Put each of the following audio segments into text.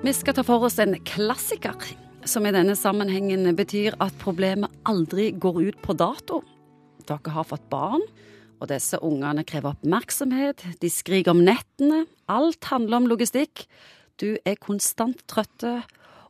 Vi skal ta for oss en klassiker, som i denne sammenhengen betyr at problemet aldri går ut på dato. Dere har fått barn, og disse ungene krever oppmerksomhet, de skriker om nettene, alt handler om logistikk. Du er konstant trøtte,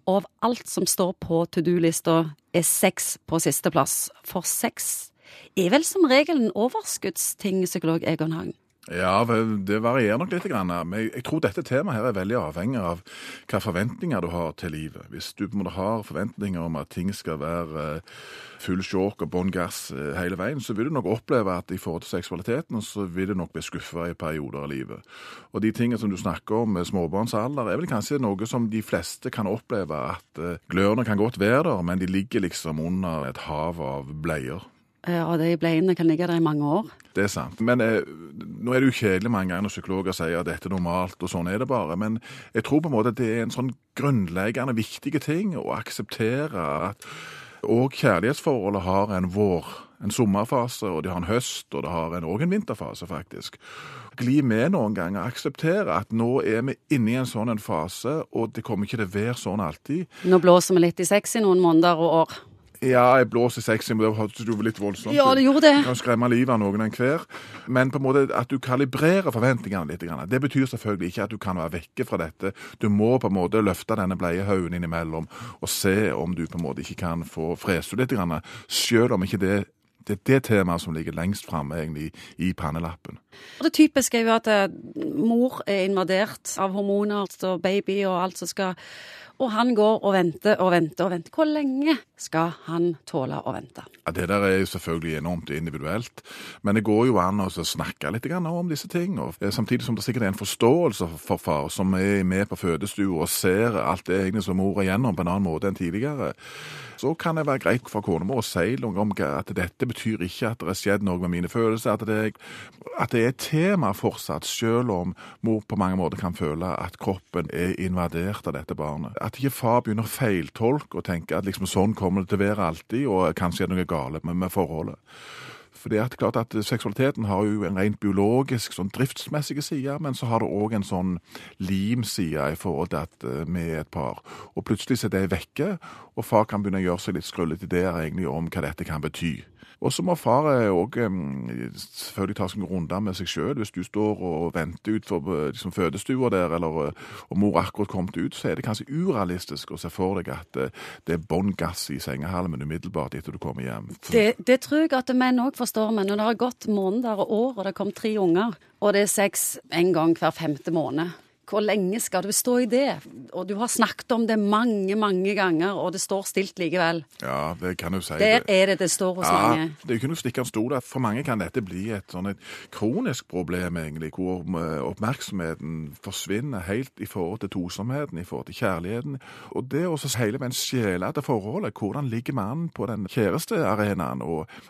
og av alt som står på to do-lista, er sex på sisteplass. For sex er vel som regel en overskuddsting, psykolog Egon Hang? Ja, det varierer nok litt. Men jeg tror dette temaet her er veldig avhengig av hvilke forventninger du har til livet. Hvis du har forventninger om at ting skal være eh, full sjåk og bånn gass eh, hele veien, så vil du nok oppleve at i forhold til seksualiteten, så vil du nok bli skuffa i perioder av livet. Og de tingene som du snakker om med småbarnsalder, er vel kanskje noe som de fleste kan oppleve. At eh, glørne kan godt være der, men de ligger liksom under et hav av bleier. Eh, og de bleiene kan ligge der i mange år. Det er sant. Men eh, nå er det jo kjedelig mange ganger når psykologer sier at dette er normalt, og sånn er det bare. Men jeg tror på en måte at det er en sånn grunnleggende viktig ting å akseptere at òg kjærlighetsforholdet har en vår, en sommerfase, og de har en høst, og det har en, en vinterfase, faktisk. Gli med noen ganger. Akseptere at nå er vi inne i en sånn en fase, og det kommer ikke til å være sånn alltid. Nå blåser vi litt i sex i noen måneder og år. Ja, jeg blåser sexy, men det hørtes jo litt voldsomt Ja, det gjorde det. Kan skremme livet av noen enhver. Men på en måte at du kalibrerer forventningene litt. Det betyr selvfølgelig ikke at du kan være vekke fra dette. Du må på en måte løfte denne bleiehaugen innimellom og se om du på en måte ikke kan få frest litt, selv om ikke det det er det temaet som ligger lengst framme egentlig i pannelappen. Det typiske er jo at eh, mor er invadert av hormoner og baby og alt som skal og han går og venter og venter og venter. Hvor lenge skal han tåle å vente? Ja, Det der er jo selvfølgelig enormt individuelt. Men det går jo an å snakke litt om disse ting. Og eh, samtidig som det sikkert er en forståelse for far, som er med på fødestua og ser alt det egentlig som mor er gjennom på en annen måte enn tidligere så kan det være greit for kona å si noe om at dette betyr ikke at det har skjedd noe med mine følelser. At det, at det er et tema fortsatt, selv om mor på mange måter kan føle at kroppen er invadert av dette barnet. At ikke far begynner å feiltolke og tenke at liksom sånn kommer det til å være alltid, og kanskje er det noe galt med, med forholdet. For det er klart at Seksualiteten har jo en rent biologisk, sånn driftsmessig side, men så har det òg en sånn limside i forhold til at eh, vi er et par. Og plutselig så er det vekke, og far kan begynne å gjøre seg litt skrullete ideer egentlig om hva dette kan bety. Og så må far òg selvfølgelig ta seg en runde med seg sjøl. Hvis du står og venter utenfor eh, liksom, fødestua der, eller eh, og mor akkurat kommet ut, så er det kanskje urealistisk å se for deg at eh, det er bånn gass i sengehalmen umiddelbart etter du kommer hjem. Det, det, tror jeg at menn òg forstår, men når det har gått måneder og år, og det kom tre unger, og det er sex en gang hver femte måned hvor lenge skal du stå i det? Og du har snakket om det mange, mange ganger, og det står stilt likevel. Ja, det kan du si. Der er det det står hos ja, mange. Det er jo ikke noe stikkende stol der. For mange kan dette bli et sånn et kronisk problem, egentlig, hvor eh, oppmerksomheten forsvinner helt i forhold til tosomheten, i forhold til kjærligheten. Og det å hele en skjele etter forholdet, hvordan ligger mannen på den kjærestearenaen?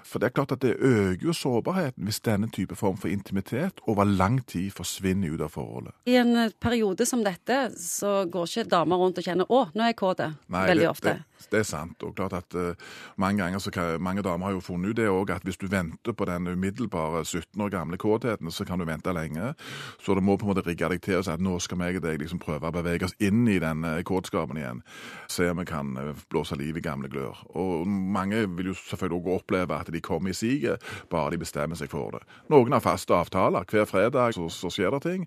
For det er klart at det øker jo sårbarheten hvis denne type form for intimitet over lang tid forsvinner ut av forholdet. I en periode som dette, så går ikke damer rundt og kjenner 'å, nå er jeg kåt', veldig ofte. Det, det, er sant. Og klart at uh, mange ganger så kan, mange damer har jo funnet ut det òg, at hvis du venter på den umiddelbare 17 år gamle kåtheten, så kan du vente lenge. Så du må på en måte rigge deg til og si at nå skal vi og deg liksom prøve å bevege oss inn i den uh, kåtskapen igjen. Se om vi kan uh, blåse liv i gamle glør. Og mange vil jo selvfølgelig òg oppleve at de kommer i siget, bare de bestemmer seg for det. Noen har faste avtaler. Hver fredag så, så skjer det ting.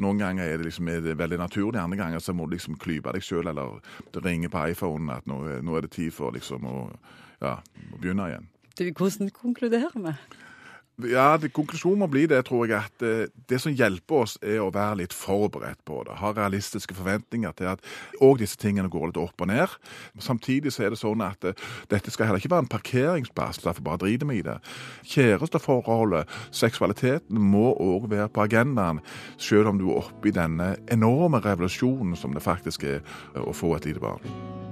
Noen ganger er det, liksom, er det veldig naturlig, andre ganger så må du liksom klype deg sjøl, eller ringe på iPhonen at nå, nå, er det tid for liksom å, ja, å begynne igjen. Du, hvordan konkluderer vi? Ja, det, Konklusjonen må bli det, tror jeg, at det, eh, det som hjelper oss, er å være litt forberedt på det. Ha realistiske forventninger til at òg disse tingene går litt opp og ned. Samtidig så er det sånn at det, eh, dette skal heller ikke være en parkeringsplass, derfor bare driter vi i det. Kjæresteforholdet, seksualiteten, må òg være på agendaen, selv om du er oppe i denne enorme revolusjonen som det faktisk er å få et lite barn.